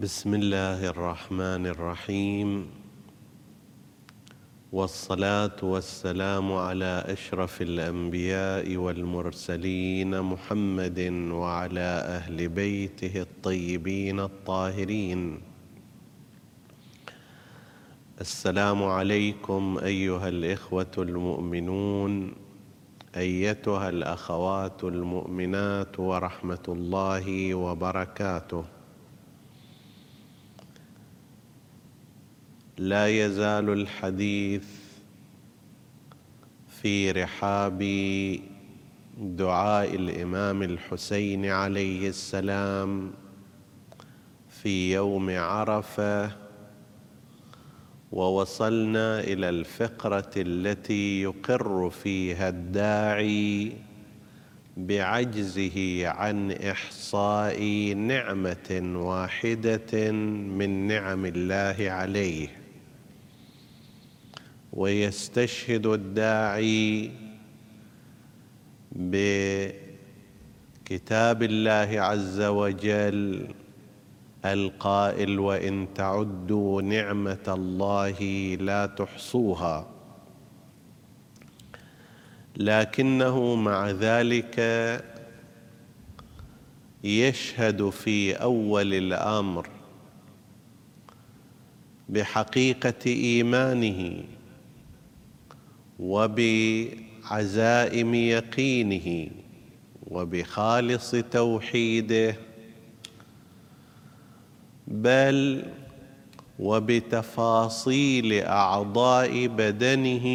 بسم الله الرحمن الرحيم. والصلاة والسلام على أشرف الأنبياء والمرسلين محمد وعلى أهل بيته الطيبين الطاهرين. السلام عليكم أيها الإخوة المؤمنون أيتها الأخوات المؤمنات ورحمة الله وبركاته. لا يزال الحديث في رحاب دعاء الإمام الحسين عليه السلام في يوم عرفة ووصلنا إلى الفقرة التي يقر فيها الداعي بعجزه عن إحصاء نعمة واحدة من نعم الله عليه. ويستشهد الداعي بكتاب الله عز وجل القائل وإن تعدوا نعمة الله لا تحصوها. لكنه مع ذلك يشهد في أول الأمر بحقيقة إيمانه. وبعزائم يقينه وبخالص توحيده بل وبتفاصيل أعضاء بدنه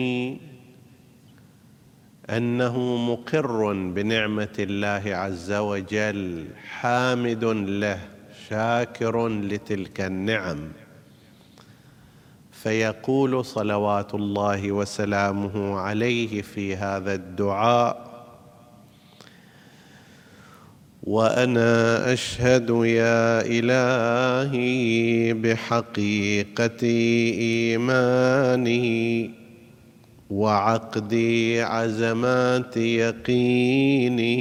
أنه مقر بنعمة الله عز وجل حامد له شاكر لتلك النعم. فيقول صلوات الله وسلامه عليه في هذا الدعاء وأنا أشهد يا إلهي بحقيقة إيماني وعقد عزمات يقيني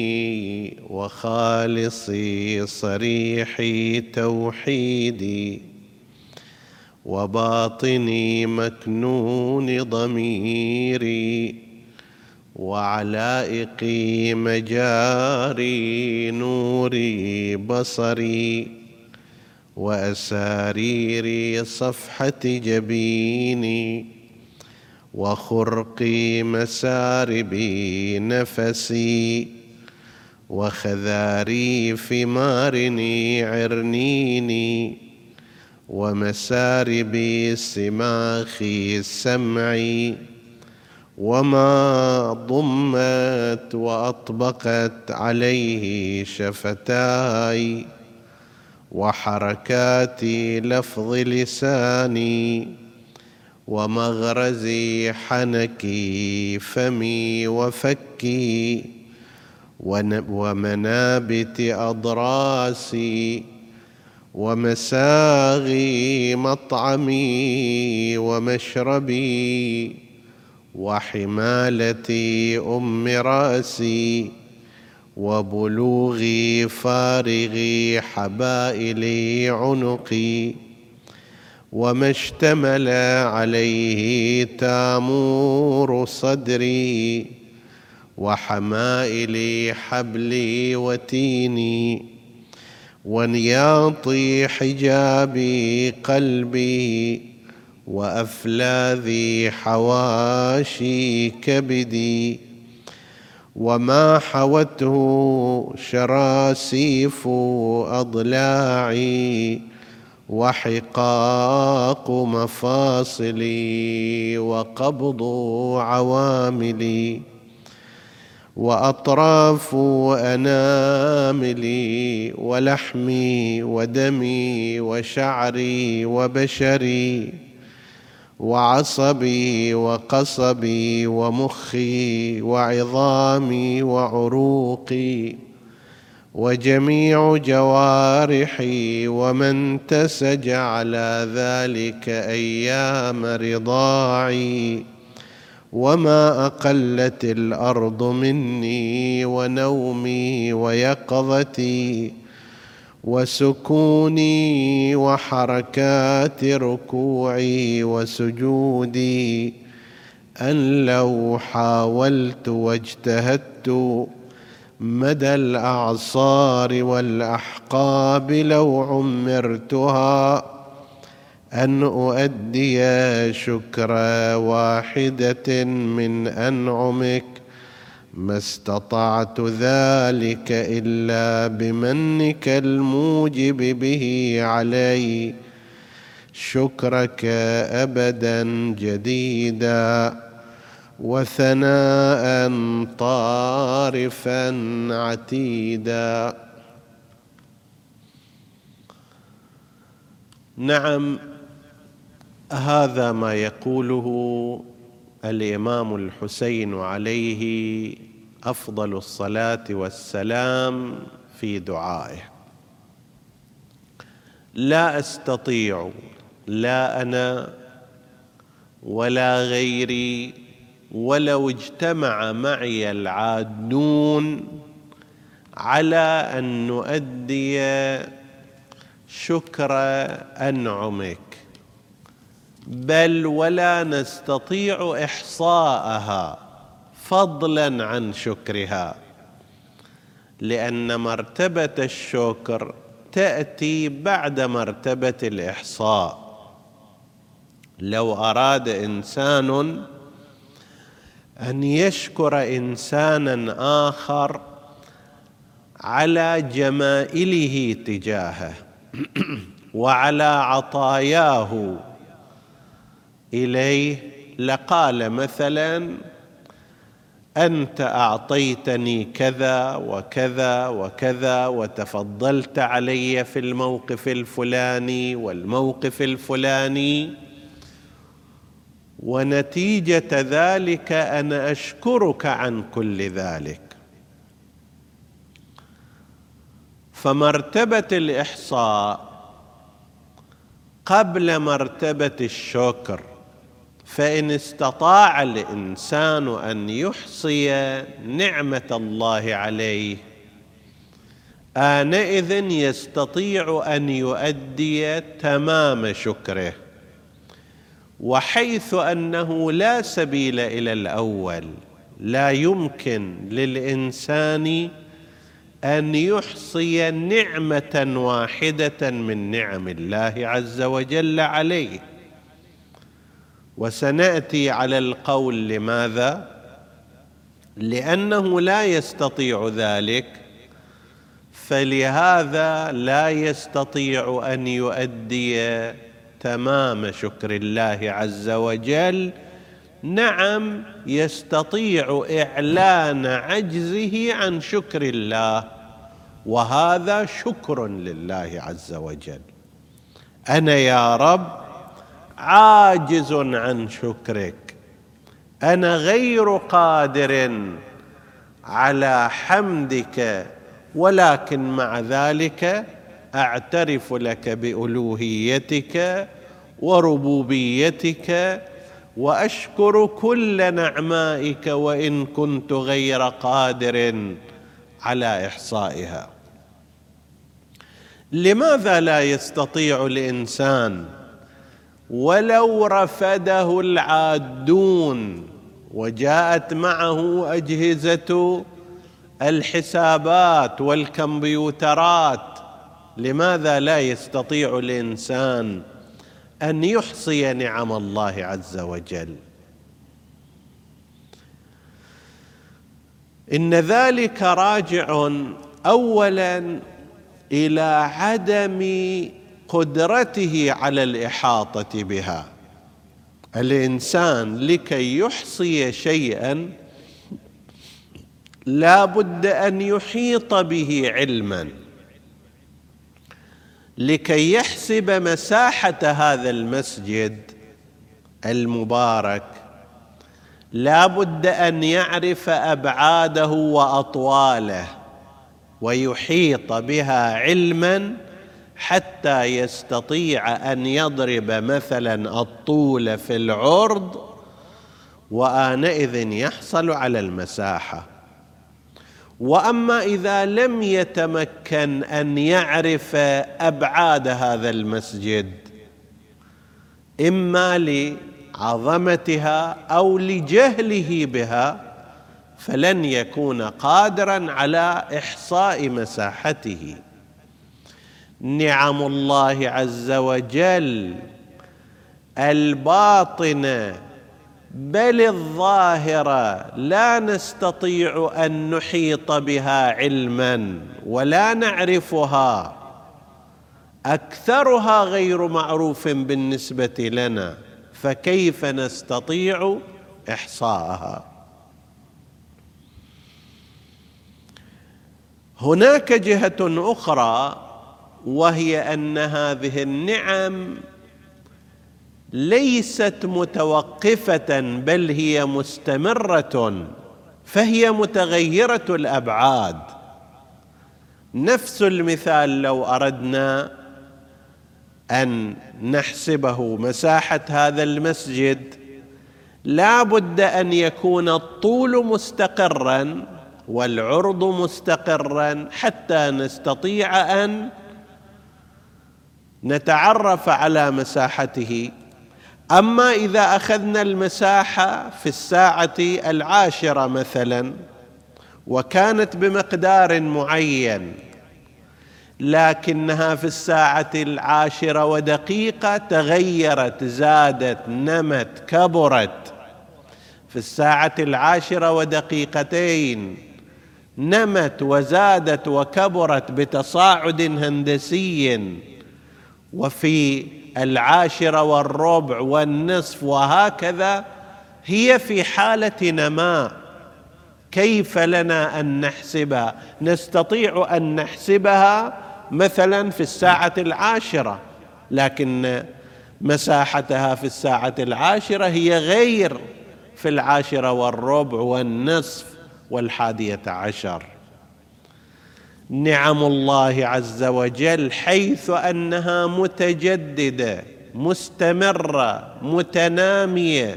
وخالص صريح توحيدي. وباطني مكنون ضميري وعلائق مجاري نوري بصري واسارير صفحة جبيني وخرقي مساربي نفسي وخذاريف مارني عرنيني ومسارب سماخ سمعي وما ضمت وأطبقت عليه شفتاي وحركات لفظ لساني ومغرز حنكي فمي وفكي ومنابت أضراسي ومساغي مطعمي ومشربي وحمالتي أم رأسي وبلوغي فارغي حبائلي عنقي وما اشتمل عليه تامور صدري وحمائلي حبلي وتيني ونياط حجابي قلبي وافلاذي حواشي كبدي وما حوته شراسيف أضلاعي وحقاق مفاصلي وقبض عواملي وأطراف اناملي ولحمي ودمي وشعري وبشري وعصبي وقصبي ومخي وعظامي وعروقي وجميع جوارحي ومن تسج على ذلك أيام رضاعي وما اقلت الأرض مني ونومي ويقظتي وسكوني وحركات ركوعي وسجودي ان لو حاولت واجتهدت مدى الاعصار والاحقاب لو عمرتها أن أؤدي شكر واحدة من أنعمك ما استطعت ذلك إلا بمنك الموجب به علي. شكرك ابدا جديدا وثناء طارفا عتيدا. نعم هذا ما يقوله الإمام الحسين عليه أفضل الصلاة والسلام في دعائه. لا أستطيع لا أنا ولا غيري ولو اجتمع معي العادون على أن نؤدي شكر أنعمك. بل ولا نستطيع إحصاءها فضلا عن شكرها لأن مرتبة الشكر تأتي بعد مرتبة الإحصاء. لو أراد إنسان أن يشكر انسانا آخر على جمائله تجاهه وعلى عطاياه إليه لقال مثلا أنت أعطيتني كذا وكذا وكذا وتفضلت علي في الموقف الفلاني والموقف الفلاني ونتيجة ذلك أنا أشكرك عن كل ذلك. فمرتبه الإحصاء قبل مرتبه الشكر فإن استطاع الإنسان أن يحصي نعمة الله عليه آنئذ يستطيع أن يؤدي تمام شكره وحيث أنه لا سبيل إلى الأول لا يمكن للإنسان أن يحصي نعمة واحدة من نعم الله عز وجل عليه. وسنأتي على القول لماذا؟ لأنه لا يستطيع ذلك فلهذا لا يستطيع أن يؤدي تمام شكر الله عز وجل. نعم يستطيع إعلان عجزه عن شكر الله وهذا شكر لله عز وجل. أنا يا رب عاجز عن شكرك. أنا غير قادر على حمدك ولكن مع ذلك أعترف لك بألوهيتك وربوبيتك وأشكر كل نعمائك وإن كنت غير قادر على إحصائها. لماذا لا يستطيع الإنسان ولو رفده العادون وجاءت معه أجهزة الحسابات والكمبيوترات لماذا لا يستطيع الإنسان أن يحصي نعم الله عز وجل؟ إن ذلك راجع اولا إلى عدم قدرته على الإحاطة بها. الإنسان لكي يحصي شيئا لا بد أن يحيط به علما. لكي يحسب مساحة هذا المسجد المبارك لا بد أن يعرف أبعاده وأطواله ويحيط بها علما حتى يستطيع أن يضرب مثلا الطول في العرض وآنئذ يحصل على المساحة. وأما إذا لم يتمكن أن يعرف أبعاد هذا المسجد إما لعظمتها أو لجهله بها فلن يكون قادرا على إحصاء مساحته. نعم الله عز وجل الباطنه بل الظاهره لا نستطيع أن نحيط بها علما ولا نعرفها. أكثرها غير معروف بالنسبة لنا فكيف نستطيع إحصاءها؟ هناك جهة أخرى وهي أن هذه النعم ليست متوقفة بل هي مستمرة فهي متغيرة الأبعاد. نفس المثال لو أردنا أن نحسبه مساحة هذا المسجد لا بد أن يكون الطول مستقرا والعرض مستقرا حتى نستطيع أن نتعرف على مساحته. أما إذا أخذنا المساحه في الساعة العاشرة مثلا وكانت بمقدار معين لكنها في الساعة العاشرة ودقيقة تغيرت زادت نمت كبرت. في الساعة العاشرة ودقيقتين نمت وزادت وكبرت بتصاعد هندسي. وفي العاشره والربع والنصف وهكذا هي في حالة نماء. كيف لنا أن نحسبها؟ نستطيع أن نحسبها مثلا في الساعة العاشرة لكن مساحتها في الساعة العاشرة هي غير في العاشره والربع والنصف والحادية عشر. نعم الله عز وجل حيث أنها متجددة مستمرة متنامية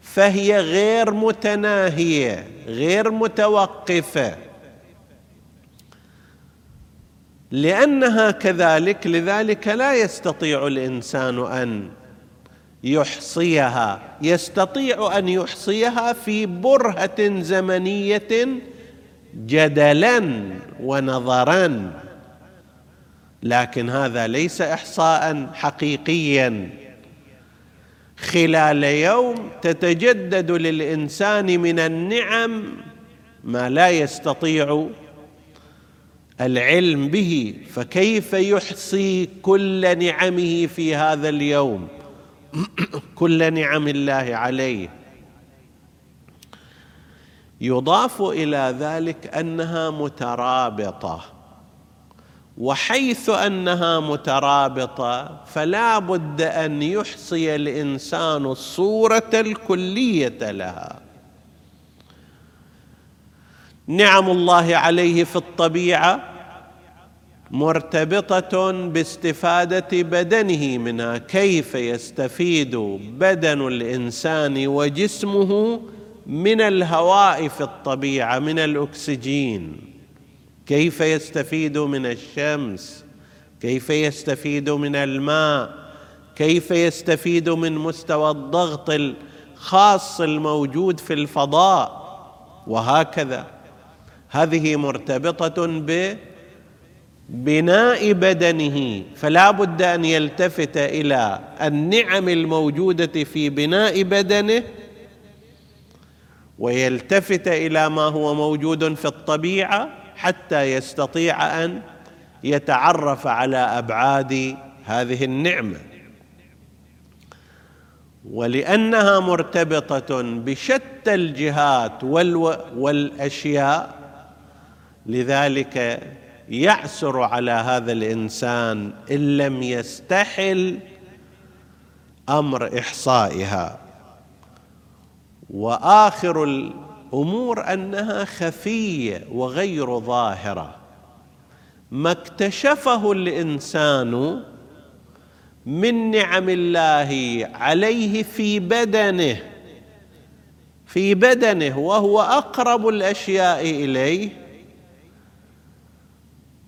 فهي غير متناهية غير متوقفة. لأنها كذلك لذلك لا يستطيع الإنسان أن يحصيها يستطيع أن يحصيها في برهة زمنية جدلا ونظرا لكن هذا ليس احصاء حقيقيا. خلال يوم تتجدد للإنسان من النعم ما لا يستطيع العلم به فكيف يحصي كل نعمه في هذا اليوم؟ كل نعم الله عليه. يضاف إلى ذلك أنها مترابطة. وحيث أنها مترابطة فلا بد أن يحصي الإنسان الصورة الكلية لها. نعم الله عليه في الطبيعة مرتبطة باستفادة بدنه منها. كيف يستفيد بدن الإنسان وجسمه من الهواء في الطبيعة من الأكسجين. كيف يستفيد من الشمس؟ كيف يستفيد من الماء؟ كيف يستفيد من مستوى الضغط الخاص الموجود في الفضاء؟ وهكذا. هذه مرتبطة ببناء بدنه. فلا بد أن يلتفت إلى النعم الموجودة في بناء بدنه ويلتفت إلى ما هو موجود في الطبيعة حتى يستطيع أن يتعرف على أبعاد هذه النعمة. ولأنها مرتبطة بشتى الجهات والأشياء لذلك يعسر على هذا الإنسان إن لم يستحل أمر إحصائها. وآخر الأمور أنها خفية وغير ظاهرة. ما اكتشفه الإنسان من نعم الله عليه في بدنه في بدنه وهو أقرب الأشياء إليه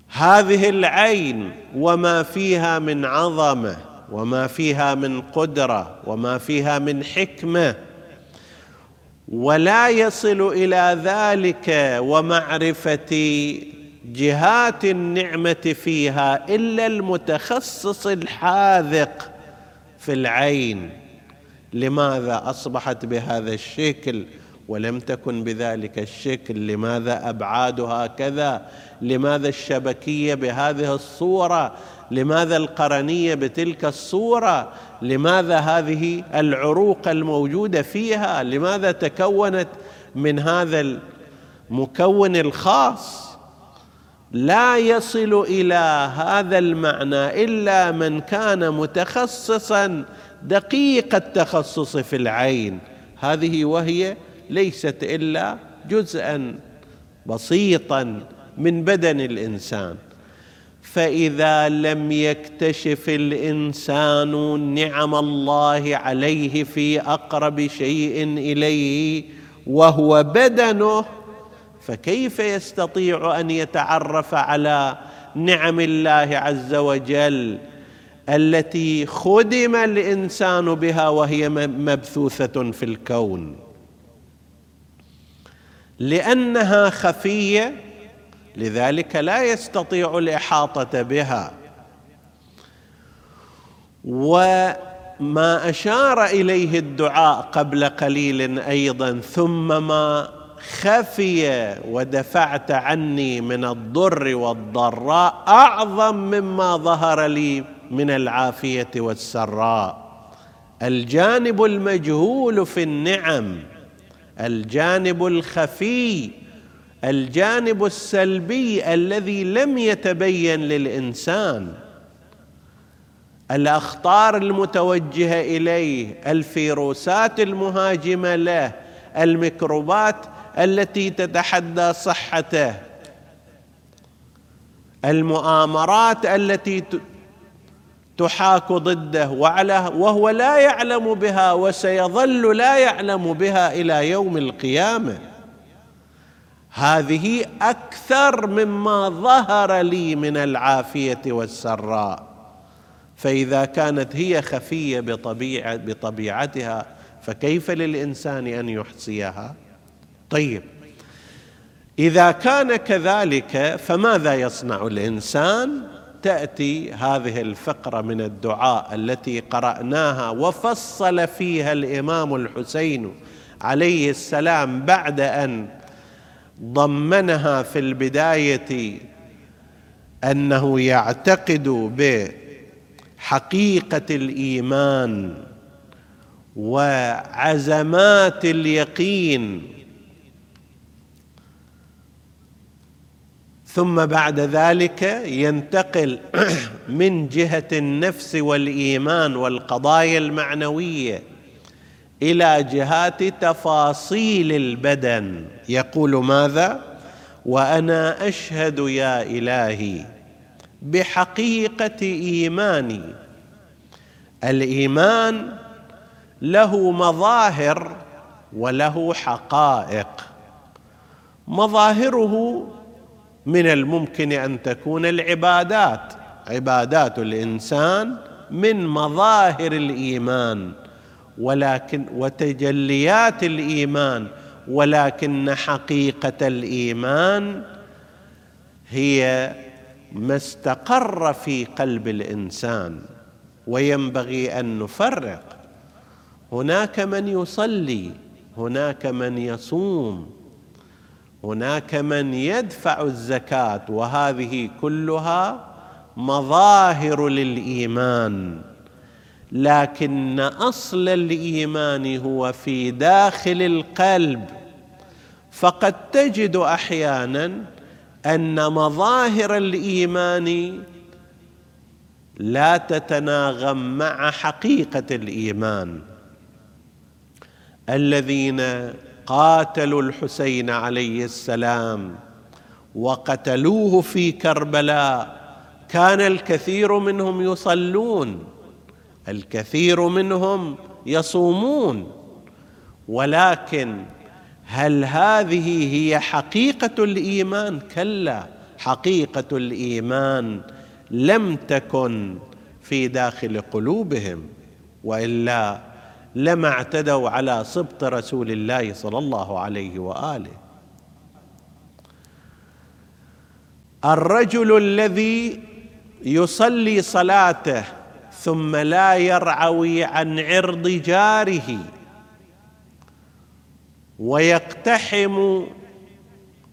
هذه العين وما فيها من عظمة وما فيها من قدرة وما فيها من حكمة. ولا يصل إلى ذلك ومعرفة جهات النعمة فيها إلا المتخصص الحاذق في العين. لماذا أصبحت بهذا الشكل؟ ولم تكن بذلك الشكل لماذا ابعادها كذا لماذا الشبكية بهذه الصورة؟ لماذا القرنية بتلك الصورة؟ لماذا هذه العروق الموجودة فيها؟ لماذا تكونت من هذا المكون الخاص؟ لا يصل إلى هذا المعنى إلا من كان متخصصا دقيق التخصص في العين. هذه وهي ليست إلا جزءا بسيطا من بدن الإنسان. فإذا لم يكتشف الإنسان نعم الله عليه في أقرب شيء إليه وهو بدنه فكيف يستطيع أن يتعرف على نعم الله عز وجل التي خدم الإنسان بها وهي مبثوثة في الكون؟ لأنها خفية لذلك لا يستطيع الإحاطة بها. وما أشار إليه الدعاء قبل قليل أيضا ثم ما خفي ودفعت عني من الضر والضراء أعظم مما ظهر لي من العافية والسراء. الجانب المجهول في النعم الجانب الخفي الجانب السلبي الذي لم يتبين للإنسان. الأخطار المتوجهة إليه الفيروسات المهاجمة له الميكروبات التي تتحدى صحته. المؤامرات التي تحاك ضده وعلى وهو لا يعلم بها وسيظل لا يعلم بها إلى يوم القيامة. هذه أكثر مما ظهر لي من العافية والسراء. فإذا كانت هي خفية بطبيعة بطبيعتها فكيف للإنسان أن يحصيها؟ طيب إذا كان كذلك فماذا يصنع الإنسان؟ تأتي هذه الفقرة من الدعاء التي قرأناها وفصل فيها الإمام الحسين عليه السلام بعد أن ضمنها في البداية أنه يعتقد بحقيقة الإيمان وعزمات اليقين ثم بعد ذلك ينتقل من جهة النفس والإيمان والقضايا المعنوية إلى جهات تفاصيل البدن. يقول ماذا؟ وأنا أشهد يا إلهي بحقيقة إيماني. الإيمان له مظاهر وله حقائق. مظاهره من الممكن أن تكون العبادات. عبادات الإنسان من مظاهر الإيمان ولكن وتجليات الإيمان ولكن حقيقة الإيمان هي ما استقر في قلب الإنسان وينبغي أن نفرق. هناك من يصلي هناك من يصوم هناك من يدفع الزكاة وهذه كلها مظاهر للإيمان لكن أصل الإيمان هو في داخل القلب. فقد تجد أحيانا أن مظاهر الإيمان لا تتناغم مع حقيقة الإيمان. الذين قاتلوا الحسين عليه السلام وقتلوه في كربلاء. كان الكثير منهم يصلون الكثير منهم يصومون. ولكن هل هذه هي حقيقة الإيمان؟ كلا حقيقة الإيمان لم تكن في داخل قلوبهم وإلا لما اعتدوا على سبط رسول الله صلى الله عليه وآله. الرجل الذي يصلي صلاته ثم لا يرعوي عن عرض جاره ويقتحم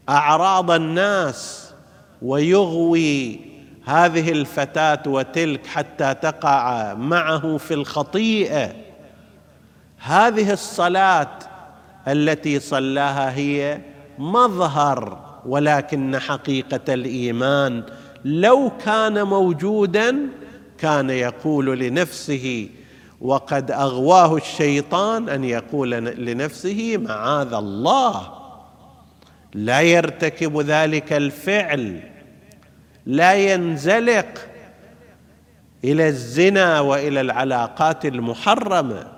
أعراض الناس ويغوي هذه الفتاة وتلك حتى تقع معه في الخطيئة. هذه الصلاة التي صلاها هي مظهر ولكن حقيقة الإيمان لو كان موجودا كان يقول لنفسه وقد أغواه الشيطان أن يقول لنفسه معاذ الله لا يرتكب ذلك الفعل لا ينزلق إلى الزنا وإلى العلاقات المحرمة.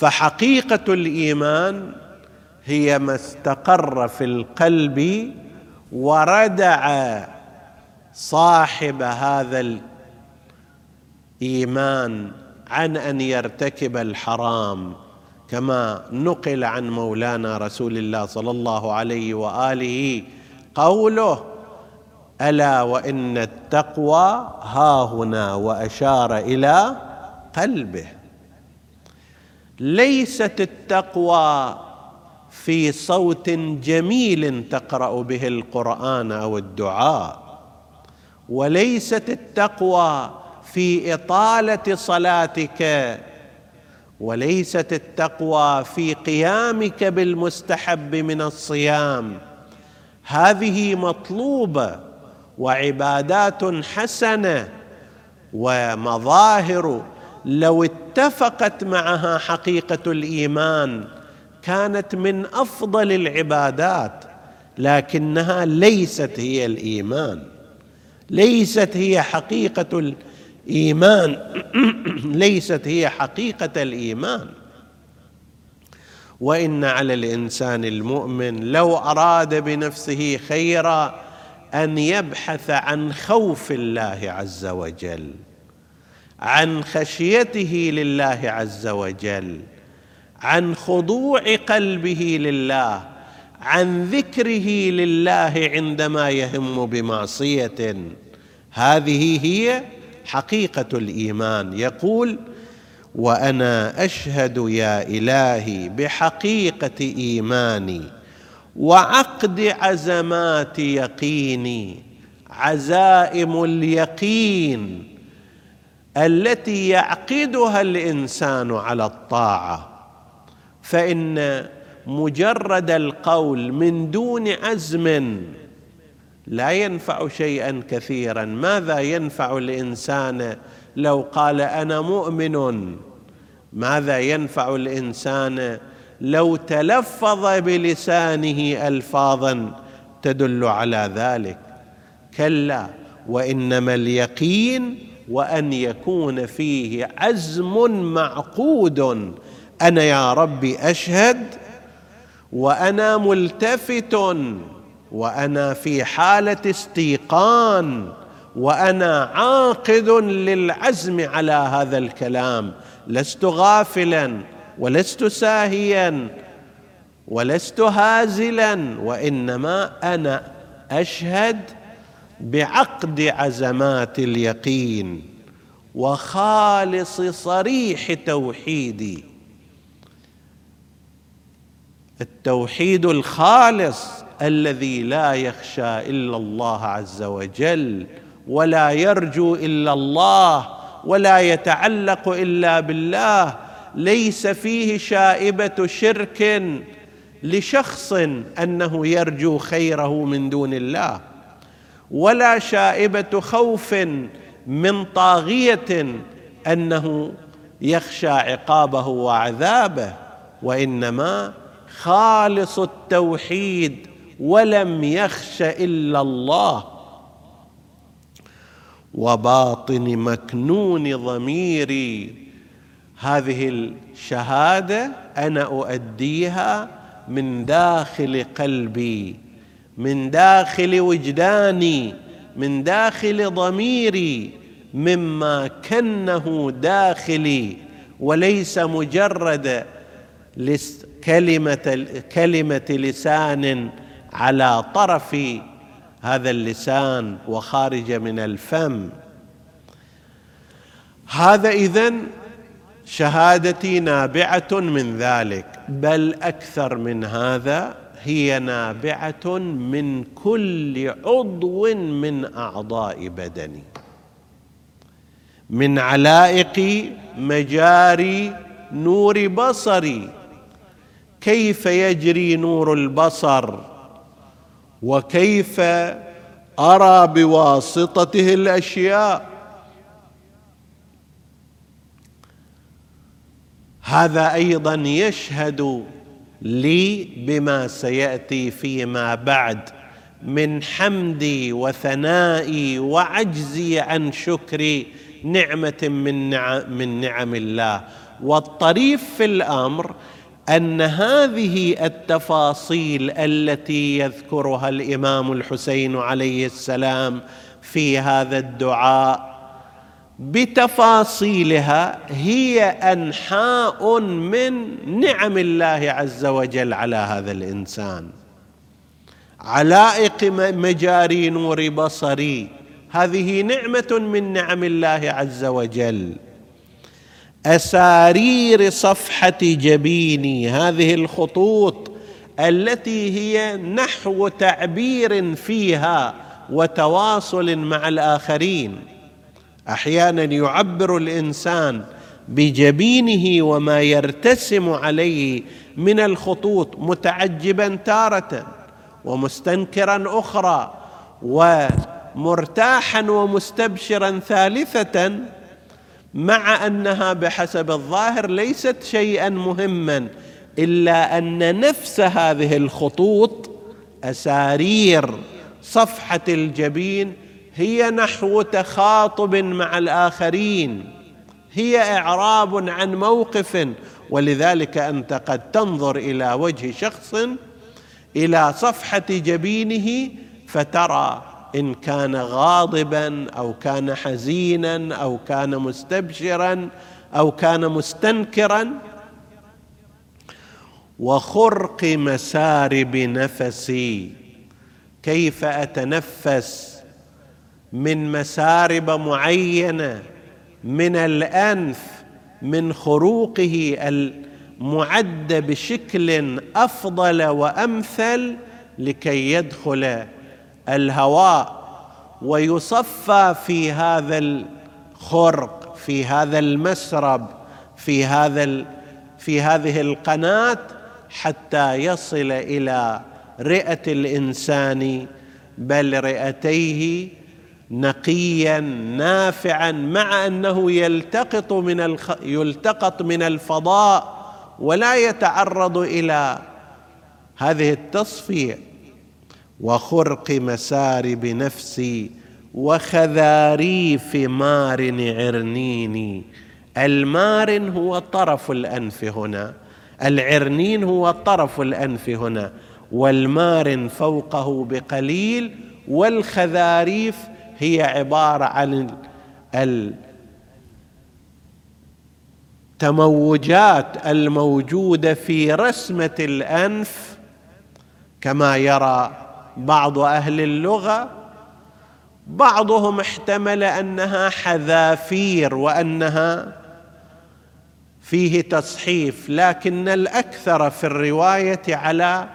فحقيقة الإيمان هي ما استقر في القلب وردع صاحب هذا الإيمان عن أن يرتكب الحرام كما نقل عن مولانا رسول الله صلى الله عليه وآله قوله ألا وإن التقوى ها هنا وأشار إلى قلبه. ليست التقوى في صوت جميل تقرأ به القرآن أو الدعاء وليست التقوى في إطالة صلاتك وليست التقوى في قيامك بالمستحب من الصيام. هذه مطلوبة وعبادات حسنة ومظاهر لو اتفقت معها حقيقة الإيمان كانت من أفضل العبادات لكنها ليست هي الإيمان. ليست هي حقيقة الإيمان. ليست هي حقيقة الإيمان. وإن على الإنسان المؤمن لو أراد بنفسه خيرا أن يبحث عن خوف الله عز وجل. عن خشيته لله عز وجل عن خضوع قلبه لله عن ذكره لله عندما يهم بمعصية. هذه هي حقيقة الإيمان. يقول وأنا أشهد يا إلهي بحقيقة إيماني وعقد عزمات يقيني عزائم اليقين التي يعقدها الإنسان على الطاعة فإن مجرد القول من دون عزم لا ينفع شيئا كثيرا. ماذا ينفع الإنسان لو قال أنا مؤمن؟ ماذا ينفع الإنسان لو تلفظ بلسانه الفاظا تدل على ذلك؟ كلا وإنما اليقين وأن يكون فيه عزم معقود. أنا يا ربي أشهد وأنا ملتفت وأنا في حالة استيقان وأنا عاقد للعزم على هذا الكلام. لست غافلا ولست ساهيا ولست هازلا وإنما أنا أشهد بعقد عزمات اليقين وخالص صريح توحيدي. التوحيد الخالص الذي لا يخشى إلا الله عز وجل ولا يرجو إلا الله ولا يتعلق إلا بالله ليس فيه شائبة شرك لشخص أنه يرجو خيره من دون الله. ولا شائبة خوف من طاغية أنه يخشى عقابه وعذابه وإنما خالص التوحيد ولم يخش إلا الله. وباطن مكنون ضميري. هذه الشهادة أنا أؤديها من داخل قلبي. من داخل وجداني من داخل ضميري مما كنه داخلي وليس مجرد كلمة كلمة لسان على طرف هذا اللسان وخارج من الفم. هذا إذن شهادتي نابعة من ذلك بل أكثر من هذا هي نابعة من كل عضو من أعضاء بدني. من علائق مجاري نور بصري. كيف يجري نور البصر؟ وكيف أرى بواسطته الأشياء؟ هذا أيضا يشهد لي بما سيأتي فيما بعد. من حمدي وثنائي وعجزي عن شكر نعمة من نعم, من نعم الله. والطريف في الأمر أن هذه التفاصيل التي يذكرها الإمام الحسين عليه السلام في هذا الدعاء بتفاصيلها هي أنحاء من نعم الله عز وجل على هذا الإنسان. علائق مجاري نور بصري. هذه نعمة من نعم الله عز وجل. أسارير صفحة جبيني. هذه الخطوط التي هي نحو تعبير فيها وتواصل مع الآخرين. أحيانا يعبر الإنسان بجبينه وما يرتسم عليه من الخطوط متعجبا تارة ومستنكرا أخرى ومرتاحا ومستبشرا ثالثة مع أنها بحسب الظاهر ليست شيئا مهما إلا أن نفس هذه الخطوط أسارير صفحة الجبين هي نحو تخاطب مع الآخرين هي إعراب عن موقف ولذلك أنت قد تنظر إلى وجه شخص إلى صفحة جبينه فترى إن كان غاضبا أو كان حزينا أو كان مستبشرا أو كان مستنكرا. وخرق مسارب نفسي كيف أتنفس؟ من مسارب معينة من الأنف من خروقه المعد بشكل أفضل وأمثل لكي يدخل الهواء ويصفى في هذا الخرق في هذا المسرب في هذا في هذه القناة حتى يصل إلى رئة الإنسان بل رئتيه نقيا نافعا مع أنه يلتقط من الخ... يلتقط من الفضاء ولا يتعرض إلى هذه التصفية. وخرق مسارب نفسي وخذاريف مارن عرنيني. المارن هو طرف الأنف هنا. العرنين هو طرف الأنف هنا. والمارن فوقه بقليل والخذاريف هي عبارة عن التموجات الموجودة في رسمة الأنف كما يرى بعض أهل اللغة. بعضهم احتمل أنها حذافير وأنها فيه تصحيف لكن الأكثر في الرواية على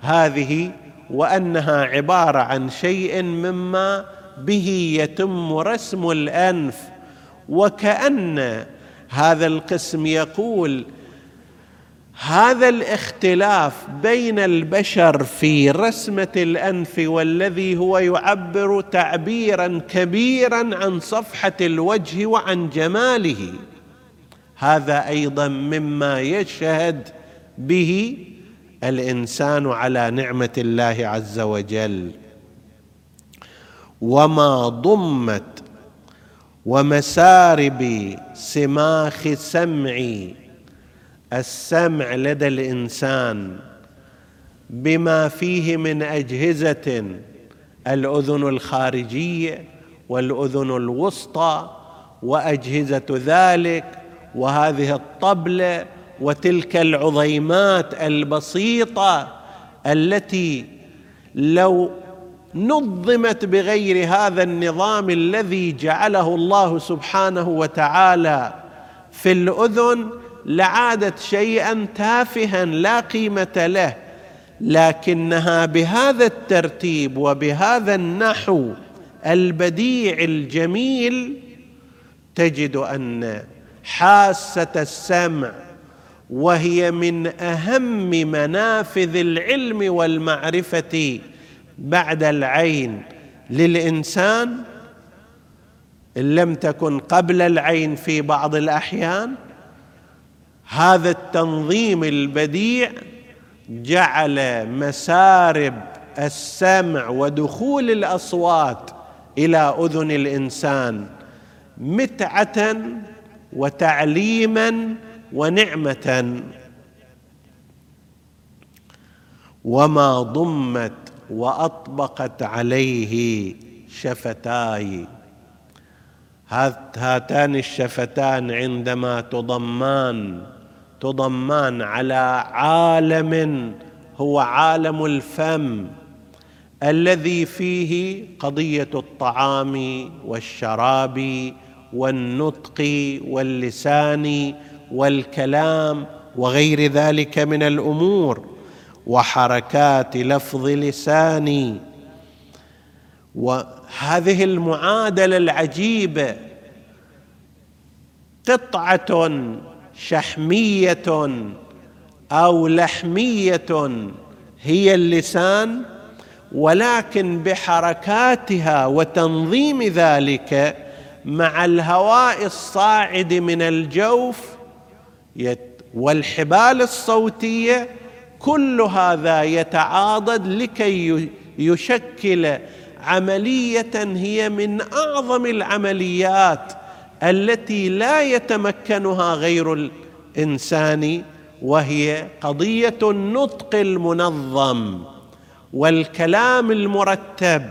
هذه وأنها عبارة عن شيء مما به يتم رسم الأنف وكأن هذا القسم يقول هذا الاختلاف بين البشر في رسمة الأنف والذي هو يعبر تعبيرا كبيرا عن صفحة الوجه وعن جماله. هذا أيضا مما يشهد به الإنسان على نعمة الله عز وجل. وما ضمت ومسارب سماخ سمعي السمع لدى الإنسان بما فيه من أجهزة الأذن الخارجيه والأذن الوسطى وأجهزة ذلك وهذه الطبله وتلك العظيمات البسيطة التي لو نظمت بغير هذا النظام الذي جعله الله سبحانه وتعالى في الأذن لعادت شيئا تافها لا قيمة له لكنها بهذا الترتيب وبهذا النحو البديع الجميل تجد أن حاسة السمع وهي من أهم منافذ العلم والمعرفة بعد العين للإنسان إن لم تكن قبل العين في بعض الأحيان هذا التنظيم البديع جعل مسارب السمع ودخول الأصوات إلى أذن الإنسان متعة وتعليما ونعمة. وما ضمت وأطبقت عليه شفتاي. هاتان الشفتان عندما تضمان تضمان على عالم هو عالم الفم الذي فيه قضية الطعام والشراب والنطق واللسان والكلام وغير ذلك من الأمور. وحركات لفظ لساني. وهذه المعادلة العجيبة. قطعة شحمية أو لحمية هي اللسان ولكن بحركاتها وتنظيم ذلك مع الهواء الصاعد من الجوف والحبال الصوتية كل هذا يتعاضد لكي يشكل عملية هي من أعظم العمليات التي لا يتمكنها غير الإنسان وهي قضية النطق المنظم والكلام المرتب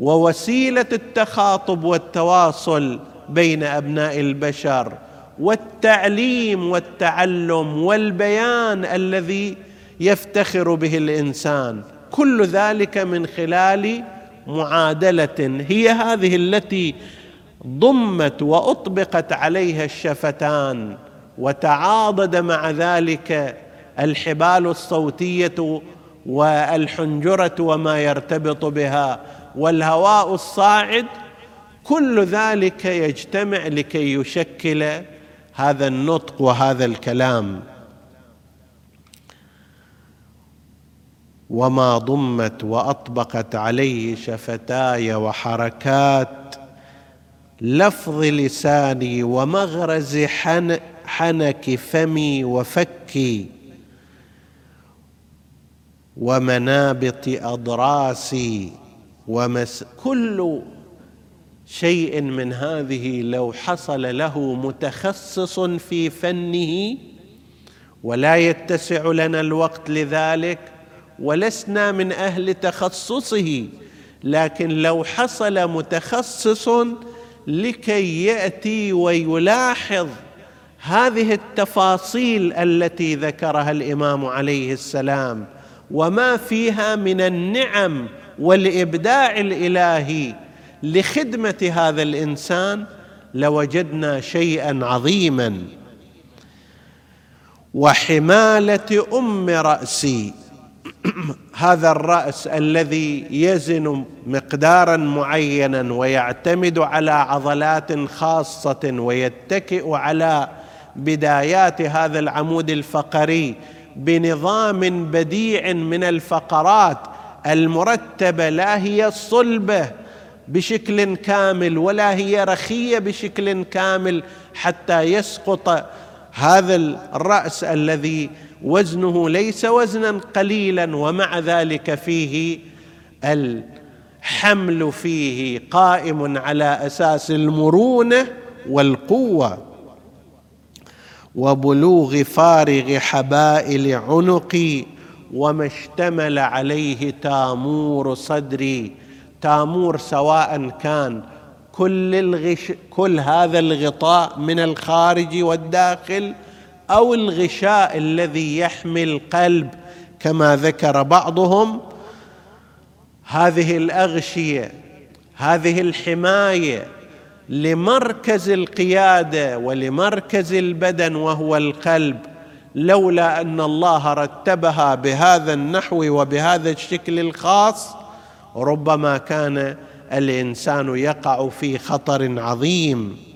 ووسيلة التخاطب والتواصل بين أبناء البشر والتعليم والتعلم والبيان الذي يفتخر به الإنسان. كل ذلك من خلال معادلة. هي هذه التي ضمت وأطبقت عليها الشفتان وتعاضد مع ذلك الحبال الصوتية والحنجرة وما يرتبط بها والهواء الصاعد. كل ذلك يجتمع لكي يشكل هذا النطق وهذا الكلام. وما ضمت وأطبقت عليه شفتاي وحركات لفظ لساني ومغرز حن حنك فمي وفكي ومنابط أضراسي ومس كل شيء من هذه لو حصل له متخصص في فنه ولا يتسع لنا الوقت لذلك ولسنا من أهل تخصصه لكن لو حصل متخصص لكي يأتي ويلاحظ هذه التفاصيل التي ذكرها الإمام عليه السلام وما فيها من النعم والإبداع الإلهي لخدمة هذا الإنسان لوجدنا شيئا عظيما. وحمالة أم رأسي هذا الرأس الذي يزن مقدارا معينا ويعتمد على عضلات خاصة ويتكئ على بدايات هذا العمود الفقري بنظام بديع من الفقرات المرتبة لا هي صلبة بشكل كامل ولا هي رخية بشكل كامل حتى يسقط هذا الرأس الذي وزنه ليس وزنا قليلا ومع ذلك فيه الحمل فيه قائم على أساس المرونة والقوة وبلوغ فارغ حبائل عنقي وما اشتمل عليه تامور صدري. تامور سواء كان كل الغش كل هذا الغطاء من الخارج والداخل أو الغشاء الذي يحمي القلب كما ذكر بعضهم هذه الأغشية هذه الحماية لمركز القيادة ولمركز البدن وهو القلب لولا أن الله رتبها بهذا النحو وبهذا الشكل الخاص ربما كان الإنسان يقع في خطر عظيم.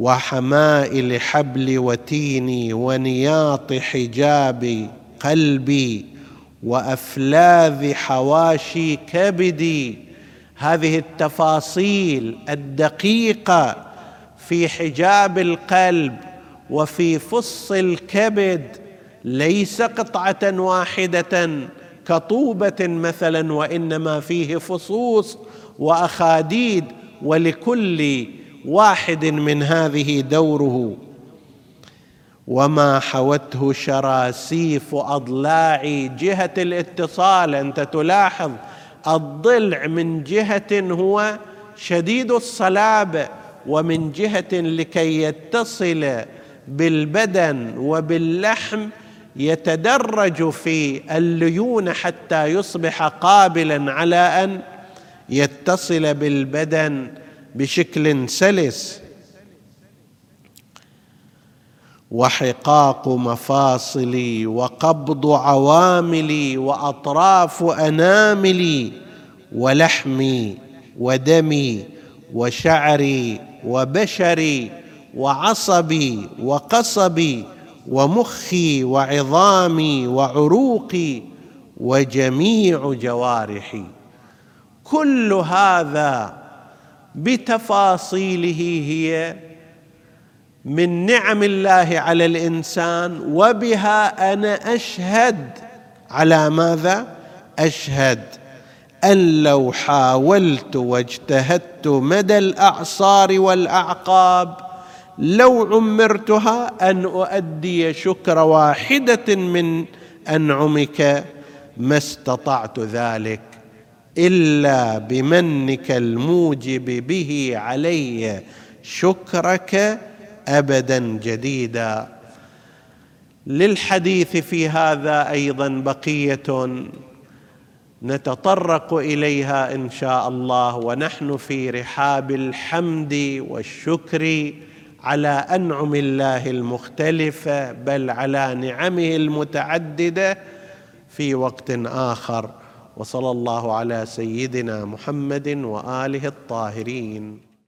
وحمائل حبل وتيني ونياط حجاب قلبي وأفلاذ حواشي كبدي. هذه التفاصيل الدقيقة في حجاب القلب وفي فص الكبد. ليس قطعة واحدة كطوبة مثلا وإنما فيه فصوص وأخاديد ولكل واحد من هذه دوره. وما حوته شراسيف أضلاع جهة الاتصال. أنت تلاحظ الضلع من جهة هو شديد الصلابه ومن جهة لكي يتصل بالبدن وباللحم يتدرج في الليونه حتى يصبح قابلا على أن يتصل بالبدن. بشكل سلس. وحقاق مفاصلي وقبض عواملي وأطراف أناملي ولحمي ودمي وشعري وبشري وعصبي وقصبي ومخي وعظامي وعروقي وجميع جوارحي. كل هذا بتفاصيله هي من نعم الله على الإنسان وبها أنا أشهد. على ماذا؟ أشهد أن لو حاولت واجتهدت مدى الأعصار والأعقاب لو عمرتها أن أؤدي شكر واحدة من أنعمك ما استطعت ذلك. إلا بمنك الموجب به علي شكرك أبدا جديدا. للحديث في هذا أيضا بقية نتطرق إليها إن شاء الله ونحن في رحاب الحمد والشكر على أنعم الله المختلفه بل على نعمه المتعددة في وقت آخر. وصلى الله على سيدنا محمد وآله الطاهرين.